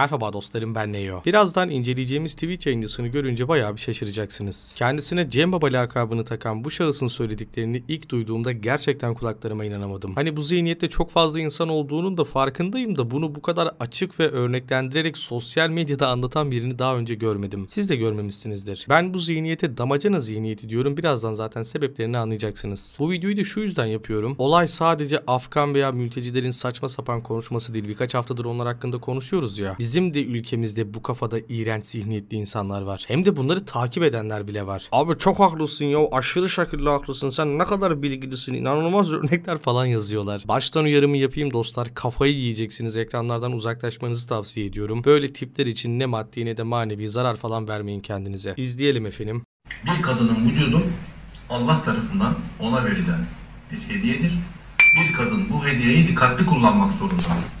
Merhaba dostlarım ben Neo. Birazdan inceleyeceğimiz Twitch yayıncısını görünce bayağı bir şaşıracaksınız. Kendisine Cem Baba lakabını takan bu şahısın söylediklerini ilk duyduğumda gerçekten kulaklarıma inanamadım. Hani bu zihniyette çok fazla insan olduğunun da farkındayım da bunu bu kadar açık ve örneklendirerek sosyal medyada anlatan birini daha önce görmedim. Siz de görmemişsinizdir. Ben bu zihniyete damacana zihniyeti diyorum. Birazdan zaten sebeplerini anlayacaksınız. Bu videoyu da şu yüzden yapıyorum. Olay sadece Afgan veya mültecilerin saçma sapan konuşması değil. Birkaç haftadır onlar hakkında konuşuyoruz ya. Bizim de ülkemizde bu kafada iğrenç zihniyetli insanlar var. Hem de bunları takip edenler bile var. Abi çok haklısın ya. Aşırı şekilde haklısın. Sen ne kadar bilgilisin. İnanılmaz örnekler falan yazıyorlar. Baştan uyarımı yapayım dostlar. Kafayı yiyeceksiniz. Ekranlardan uzaklaşmanızı tavsiye ediyorum. Böyle tipler için ne maddi ne de manevi zarar falan vermeyin kendinize. İzleyelim efendim. Bir kadının vücudu Allah tarafından ona verilen bir hediyedir. Bir kadın bu hediyeyi dikkatli kullanmak zorunda.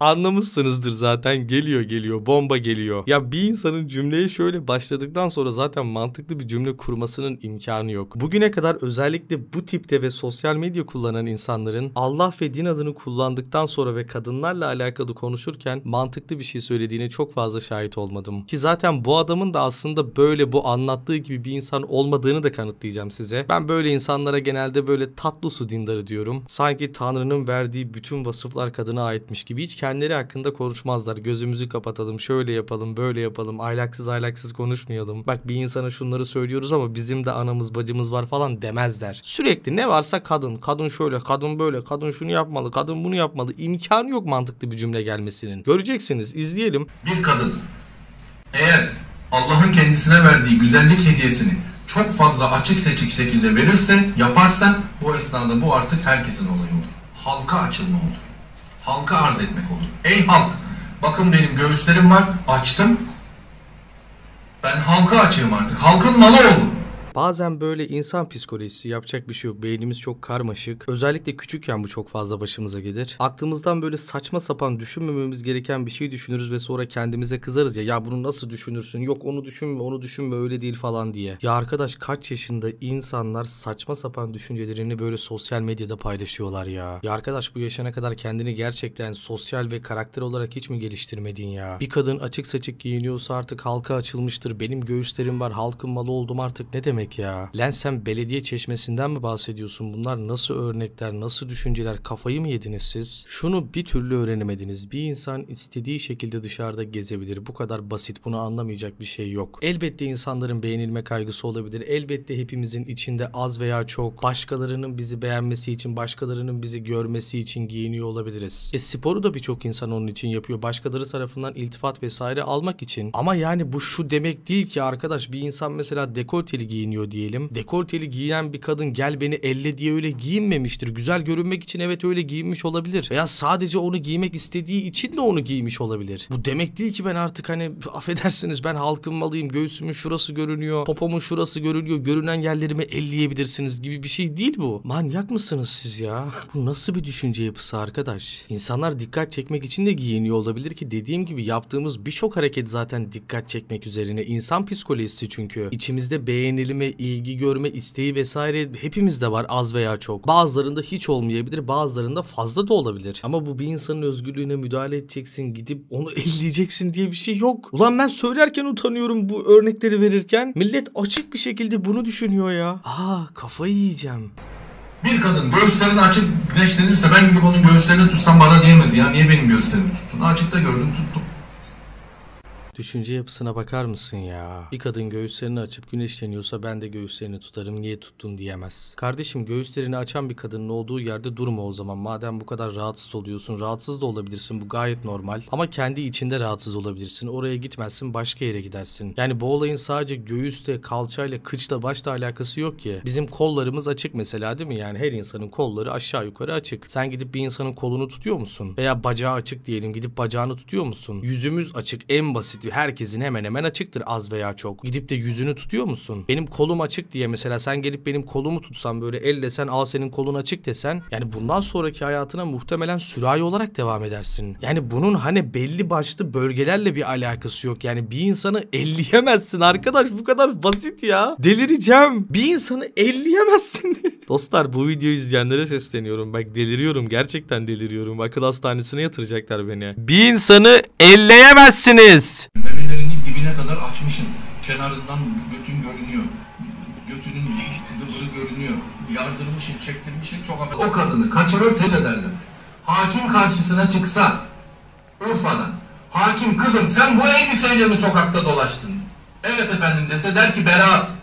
Anlamışsınızdır zaten geliyor geliyor bomba geliyor. Ya bir insanın cümleye şöyle başladıktan sonra zaten mantıklı bir cümle kurmasının imkanı yok. Bugüne kadar özellikle bu tipte ve sosyal medya kullanan insanların Allah ve din adını kullandıktan sonra ve kadınlarla alakalı konuşurken mantıklı bir şey söylediğine çok fazla şahit olmadım. Ki zaten bu adamın da aslında böyle bu anlattığı gibi bir insan olmadığını da kanıtlayacağım size. Ben böyle insanlara genelde böyle tatlı su dindarı diyorum. Sanki Tanrı'nın verdiği bütün vasıflar kadına aitmiş gibi hiç kendileri hakkında konuşmazlar. Gözümüzü kapatalım, şöyle yapalım, böyle yapalım, aylaksız aylaksız konuşmayalım. Bak bir insana şunları söylüyoruz ama bizim de anamız bacımız var falan demezler. Sürekli ne varsa kadın, kadın şöyle, kadın böyle, kadın şunu yapmalı, kadın bunu yapmalı. İmkanı yok mantıklı bir cümle gelmesinin. Göreceksiniz, izleyelim. Bir kadın eğer Allah'ın kendisine verdiği güzellik hediyesini çok fazla açık seçik şekilde verirse, yaparsa bu esnada bu artık herkesin olayı olur. Halka açılma olur. Halka arz etmek olur. Ey halk! Bakın benim göğüslerim var, açtım. Ben halka açığım artık. Halkın malı oldum. Bazen böyle insan psikolojisi yapacak bir şey yok. Beynimiz çok karmaşık. Özellikle küçükken bu çok fazla başımıza gelir. Aklımızdan böyle saçma sapan düşünmememiz gereken bir şey düşünürüz ve sonra kendimize kızarız ya. Ya bunu nasıl düşünürsün? Yok onu düşünme, onu düşünme öyle değil falan diye. Ya arkadaş kaç yaşında insanlar saçma sapan düşüncelerini böyle sosyal medyada paylaşıyorlar ya. Ya arkadaş bu yaşana kadar kendini gerçekten sosyal ve karakter olarak hiç mi geliştirmedin ya? Bir kadın açık saçık giyiniyorsa artık halka açılmıştır. Benim göğüslerim var, halkın malı oldum artık ne demek ya? Lan sen belediye çeşmesinden mi bahsediyorsun? Bunlar nasıl örnekler, nasıl düşünceler? Kafayı mı yediniz siz? Şunu bir türlü öğrenemediniz. Bir insan istediği şekilde dışarıda gezebilir. Bu kadar basit. Bunu anlamayacak bir şey yok. Elbette insanların beğenilme kaygısı olabilir. Elbette hepimizin içinde az veya çok başkalarının bizi beğenmesi için, başkalarının bizi görmesi için giyiniyor olabiliriz. E sporu da birçok insan onun için yapıyor. Başkaları tarafından iltifat vesaire almak için. Ama yani bu şu demek değil ki arkadaş bir insan mesela dekolteli giyiniyor diyelim. Dekolteli giyen bir kadın gel beni elle diye öyle giyinmemiştir. Güzel görünmek için evet öyle giyinmiş olabilir. Veya sadece onu giymek istediği için de onu giymiş olabilir. Bu demek değil ki ben artık hani affedersiniz ben halkın malıyım. Göğsümün şurası görünüyor. Popomun şurası görünüyor. Görünen yerlerimi elleyebilirsiniz gibi bir şey değil bu. Manyak mısınız siz ya? Bu nasıl bir düşünce yapısı arkadaş? İnsanlar dikkat çekmek için de giyiniyor olabilir ki dediğim gibi yaptığımız birçok hareket zaten dikkat çekmek üzerine. İnsan psikolojisi çünkü. İçimizde beğenilme, ilgi görme isteği vesaire hepimizde var az veya çok. Bazılarında hiç olmayabilir, bazılarında fazla da olabilir. Ama bu bir insanın özgürlüğüne müdahale edeceksin, gidip onu elleyeceksin diye bir şey yok. Ulan ben söylerken utanıyorum bu örnekleri verirken. Millet açık bir şekilde bunu düşünüyor ya. Aa kafayı yiyeceğim. Bir kadın göğüslerini açıp güneşlenirse ben gidip onun göğüslerini tutsam bana diyemez ya niye benim göğüslerimi tuttun? Açıkta gördüm tuttum. Düşünce yapısına bakar mısın ya? Bir kadın göğüslerini açıp güneşleniyorsa ben de göğüslerini tutarım niye tuttun diyemez. Kardeşim göğüslerini açan bir kadının olduğu yerde durma o zaman. Madem bu kadar rahatsız oluyorsun rahatsız da olabilirsin bu gayet normal. Ama kendi içinde rahatsız olabilirsin. Oraya gitmezsin başka yere gidersin. Yani bu olayın sadece göğüste, kalçayla, kıçla, başla alakası yok ki. Bizim kollarımız açık mesela değil mi? Yani her insanın kolları aşağı yukarı açık. Sen gidip bir insanın kolunu tutuyor musun? Veya bacağı açık diyelim gidip bacağını tutuyor musun? Yüzümüz açık en basiti herkesin hemen hemen açıktır az veya çok. Gidip de yüzünü tutuyor musun? Benim kolum açık diye mesela sen gelip benim kolumu tutsan böyle el desen al senin kolun açık desen yani bundan sonraki hayatına muhtemelen sürahi olarak devam edersin. Yani bunun hani belli başlı bölgelerle bir alakası yok. Yani bir insanı elleyemezsin arkadaş bu kadar basit ya. Delireceğim. Bir insanı elleyemezsin. Dostlar bu videoyu izleyenlere sesleniyorum. Bak deliriyorum. Gerçekten deliriyorum. Akıl hastanesine yatıracaklar beni. Bir insanı elleyemezsiniz. Memelerinin dibine kadar açmışsın. Kenarından götün görünüyor. Götünün dıbırı görünüyor. Yardırmışsın, çektirmişsin çok affedersin. O kadını kaçırır fethederler. Hakim karşısına çıksa Urfa'dan. Hakim kızım sen bu elbiseyle mi sokakta dolaştın? Evet efendim dese der ki beraat.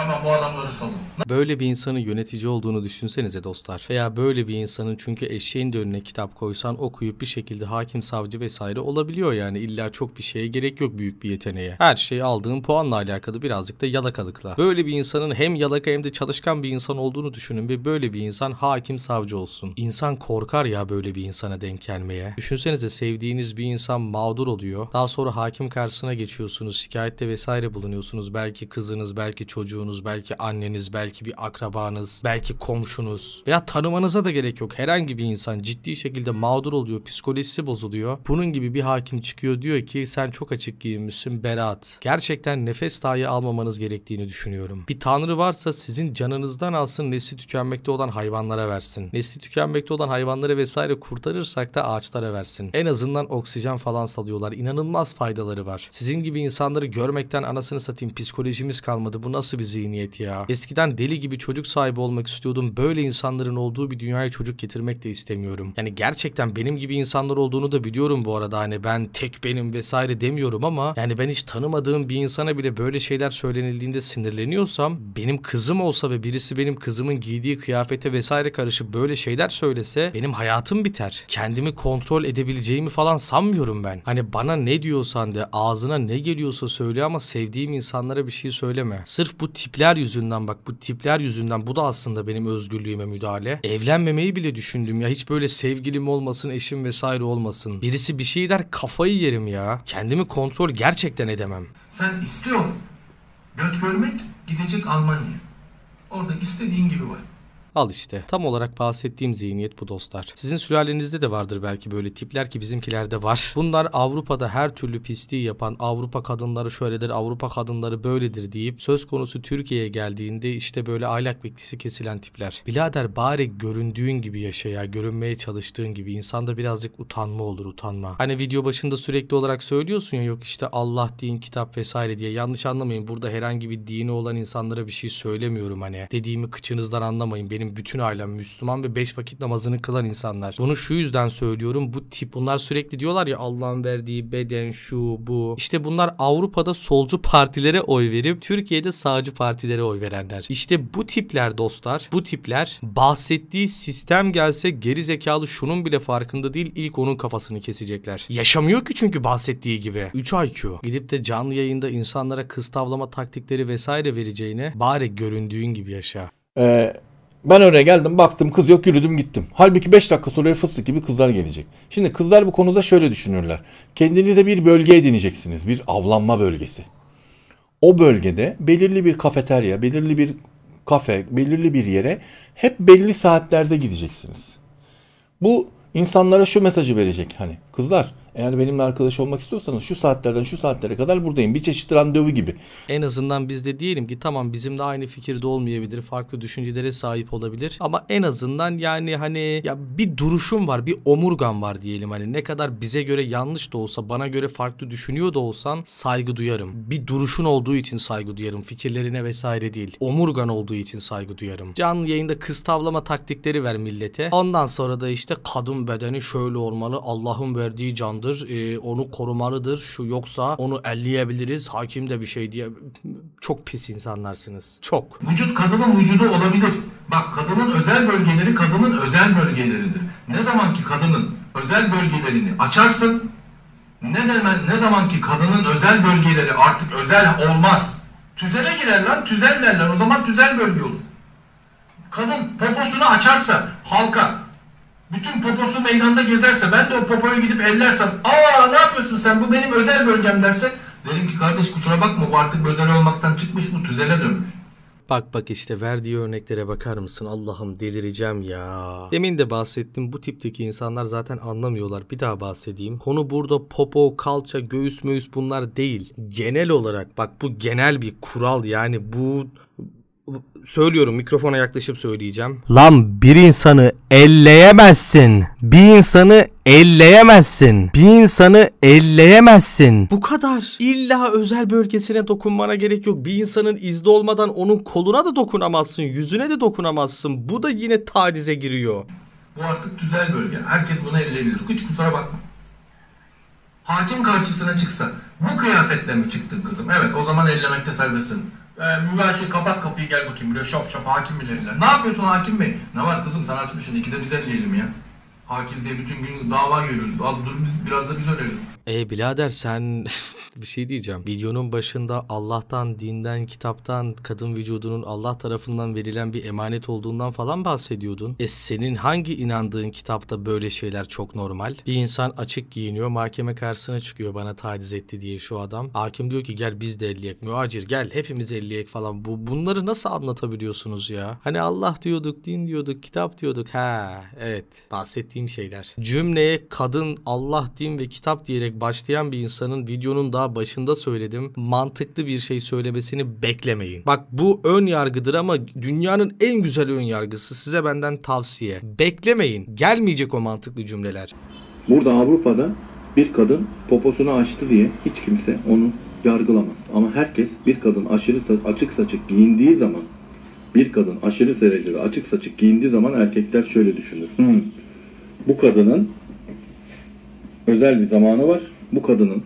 Tamam bu adamları salın. Böyle bir insanın yönetici olduğunu düşünsenize dostlar. Veya böyle bir insanın çünkü eşeğin de önüne kitap koysan okuyup bir şekilde hakim, savcı vesaire olabiliyor yani. İlla çok bir şeye gerek yok büyük bir yeteneğe. Her şey aldığın puanla alakalı birazcık da yalakalıkla. Böyle bir insanın hem yalaka hem de çalışkan bir insan olduğunu düşünün ve böyle bir insan hakim, savcı olsun. İnsan korkar ya böyle bir insana denk gelmeye. Düşünsenize sevdiğiniz bir insan mağdur oluyor. Daha sonra hakim karşısına geçiyorsunuz. Şikayette vesaire bulunuyorsunuz. Belki kızınız, belki çocuğunuz, belki anneniz, belki bir akrabanız, belki komşunuz veya tanımanıza da gerek yok. Herhangi bir insan ciddi şekilde mağdur oluyor, psikolojisi bozuluyor. Bunun gibi bir hakim çıkıyor diyor ki sen çok açık giyinmişsin Berat. Gerçekten nefes dahi almamanız gerektiğini düşünüyorum. Bir tanrı varsa sizin canınızdan alsın nesli tükenmekte olan hayvanlara versin. Nesli tükenmekte olan hayvanları vesaire kurtarırsak da ağaçlara versin. En azından oksijen falan salıyorlar. İnanılmaz faydaları var. Sizin gibi insanları görmekten anasını satayım psikolojimiz kalmadı. Bu nasıl bir zihniyet ya? Eskiden deli gibi çocuk sahibi olmak istiyordum. Böyle insanların olduğu bir dünyaya çocuk getirmek de istemiyorum. Yani gerçekten benim gibi insanlar olduğunu da biliyorum bu arada. Hani ben tek benim vesaire demiyorum ama yani ben hiç tanımadığım bir insana bile böyle şeyler söylenildiğinde sinirleniyorsam benim kızım olsa ve birisi benim kızımın giydiği kıyafete vesaire karışıp böyle şeyler söylese benim hayatım biter. Kendimi kontrol edebileceğimi falan sanmıyorum ben. Hani bana ne diyorsan de ağzına ne geliyorsa söyle ama sevdiğim insanlara bir şey söyleme. Sırf bu tipler yüzünden bak bu tipler yüzünden bu da aslında benim özgürlüğüme müdahale. Evlenmemeyi bile düşündüm ya hiç böyle sevgilim olmasın eşim vesaire olmasın. Birisi bir şey der kafayı yerim ya. Kendimi kontrol gerçekten edemem. Sen istiyor. Göt görmek gidecek Almanya. Orada istediğin gibi var. Al işte. Tam olarak bahsettiğim zihniyet bu dostlar. Sizin sülalenizde de vardır belki böyle tipler ki bizimkilerde var. Bunlar Avrupa'da her türlü pisliği yapan, Avrupa kadınları şöyledir, Avrupa kadınları böyledir deyip söz konusu Türkiye'ye geldiğinde işte böyle aylak beklisi kesilen tipler. Bilader bari göründüğün gibi yaşa ya, görünmeye çalıştığın gibi. İnsanda birazcık utanma olur, utanma. Hani video başında sürekli olarak söylüyorsun ya yok işte Allah, din, kitap vesaire diye. Yanlış anlamayın. Burada herhangi bir dini olan insanlara bir şey söylemiyorum hani. Dediğimi kıçınızdan anlamayın. Benim bütün ailem Müslüman ve beş vakit namazını kılan insanlar. Bunu şu yüzden söylüyorum. Bu tip bunlar sürekli diyorlar ya Allah'ın verdiği beden şu bu. İşte bunlar Avrupa'da solcu partilere oy verip Türkiye'de sağcı partilere oy verenler. İşte bu tipler dostlar. Bu tipler bahsettiği sistem gelse geri zekalı şunun bile farkında değil ilk onun kafasını kesecekler. Yaşamıyor ki çünkü bahsettiği gibi. 3 IQ. Gidip de canlı yayında insanlara kız tavlama taktikleri vesaire vereceğine bari göründüğün gibi yaşa. Ee, ben oraya geldim baktım kız yok yürüdüm gittim. Halbuki 5 dakika sonra fıstık gibi kızlar gelecek. Şimdi kızlar bu konuda şöyle düşünürler. Kendinize bir bölge edineceksiniz. Bir avlanma bölgesi. O bölgede belirli bir kafeterya, belirli bir kafe, belirli bir yere hep belli saatlerde gideceksiniz. Bu insanlara şu mesajı verecek hani kızlar eğer benimle arkadaş olmak istiyorsanız şu saatlerden şu saatlere kadar buradayım. Bir çeşit randevu gibi. En azından biz de diyelim ki tamam bizimle aynı fikirde olmayabilir, farklı düşüncelere sahip olabilir ama en azından yani hani ya bir duruşum var, bir omurgan var diyelim hani ne kadar bize göre yanlış da olsa, bana göre farklı düşünüyor da olsan saygı duyarım. Bir duruşun olduğu için saygı duyarım, fikirlerine vesaire değil. Omurgan olduğu için saygı duyarım. Canlı yayında kız tavlama taktikleri ver millete. Ondan sonra da işte kadın bedeni şöyle olmalı, Allah'ın verdiği candır, ee, onu korumalıdır. Şu yoksa onu elleyebiliriz. Hakim de bir şey diye çok pis insanlarsınız. Çok. Vücut kadının vücudu olabilir. Bak kadının özel bölgeleri kadının özel bölgeleridir. Ne zaman ki kadının özel bölgelerini açarsın, ne demen, ne zaman ki kadının özel bölgeleri artık özel olmaz. Tüzele girer lan, tüzel derler. O zaman tüzel bölge olur. Kadın poposunu açarsa halka, bütün poposu meydanda gezerse, ben de o popoyu gidip ellersem, aa ne yapıyorsun sen bu benim özel bölgem derse, derim ki kardeş kusura bakma bu artık özel olmaktan çıkmış bu tüzele dönmüş. Bak bak işte verdiği örneklere bakar mısın? Allah'ım delireceğim ya. Demin de bahsettim bu tipteki insanlar zaten anlamıyorlar. Bir daha bahsedeyim. Konu burada popo, kalça, göğüs möğüs bunlar değil. Genel olarak bak bu genel bir kural yani bu söylüyorum mikrofona yaklaşıp söyleyeceğim. Lan bir insanı elleyemezsin. Bir insanı elleyemezsin. Bir insanı elleyemezsin. Bu kadar. İlla özel bölgesine dokunmana gerek yok. Bir insanın izni olmadan onun koluna da dokunamazsın. Yüzüne de dokunamazsın. Bu da yine tacize giriyor. Bu artık tüzel bölge. Herkes bunu elleyebilir. Hiç kusura bakma. Hakim karşısına çıksa bu kıyafetle mi çıktın kızım? Evet o zaman ellemekte serbestsin. Ee, mübaşir kapat kapıyı gel bakayım buraya şop şop hakim bile eller. Ne yapıyorsun hakim bey? Ne var kızım sen açmışsın ikide biz elleyelim ya. Hakiz diye bütün gün dava görüyoruz. Al dur biz, biraz da biz ölelim. E birader sen bir şey diyeceğim. Videonun başında Allah'tan, dinden, kitaptan, kadın vücudunun Allah tarafından verilen bir emanet olduğundan falan bahsediyordun. E senin hangi inandığın kitapta böyle şeyler çok normal? Bir insan açık giyiniyor, mahkeme karşısına çıkıyor bana taciz etti diye şu adam. Hakim diyor ki gel biz de elleyek. Muacir gel hepimiz elleyek falan. Bu bunları nasıl anlatabiliyorsunuz ya? Hani Allah diyorduk, din diyorduk, kitap diyorduk. Ha evet bahsettiğim şeyler. Cümleye kadın, Allah, din ve kitap diyerek başlayan bir insanın videonun daha başında söyledim. Mantıklı bir şey söylemesini beklemeyin. Bak bu ön yargıdır ama dünyanın en güzel ön yargısı. Size benden tavsiye. Beklemeyin. Gelmeyecek o mantıklı cümleler. Burada Avrupa'da bir kadın poposunu açtı diye hiç kimse onu yargılamaz. Ama herkes bir kadın aşırı sa- açık saçık giyindiği zaman bir kadın aşırı derecede açık saçık giyindiği zaman erkekler şöyle düşünür. "Hmm, bu kadının özel bir zamanı var. Bu kadının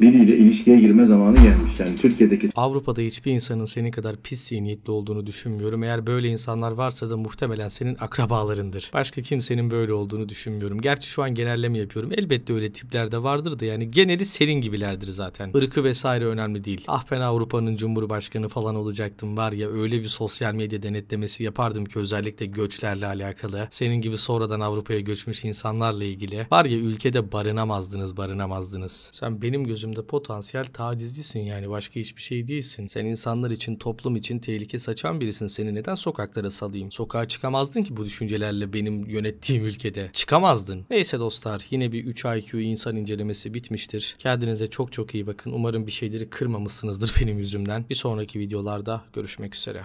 biriyle ilişkiye girme zamanı gelmiş. Yani Türkiye'deki Avrupa'da hiçbir insanın senin kadar pis niyetli olduğunu düşünmüyorum. Eğer böyle insanlar varsa da muhtemelen senin akrabalarındır. Başka kimsenin böyle olduğunu düşünmüyorum. Gerçi şu an genelleme yapıyorum. Elbette öyle tipler de vardır da yani geneli senin gibilerdir zaten. Irkı vesaire önemli değil. Ah ben Avrupa'nın cumhurbaşkanı falan olacaktım var ya öyle bir sosyal medya denetlemesi yapardım ki özellikle göçlerle alakalı. Senin gibi sonradan Avrupa'ya göçmüş insanlarla ilgili. Var ya ülkede barınamazdınız barınamazdınız. Sen benim gözümde potansiyel tacizcisin yani başka hiçbir şey değilsin. Sen insanlar için toplum için tehlike saçan birisin. Seni neden sokaklara salayım? Sokağa çıkamazdın ki bu düşüncelerle benim yönettiğim ülkede. Çıkamazdın. Neyse dostlar yine bir 3 IQ insan incelemesi bitmiştir. Kendinize çok çok iyi bakın. Umarım bir şeyleri kırmamışsınızdır benim yüzümden. Bir sonraki videolarda görüşmek üzere.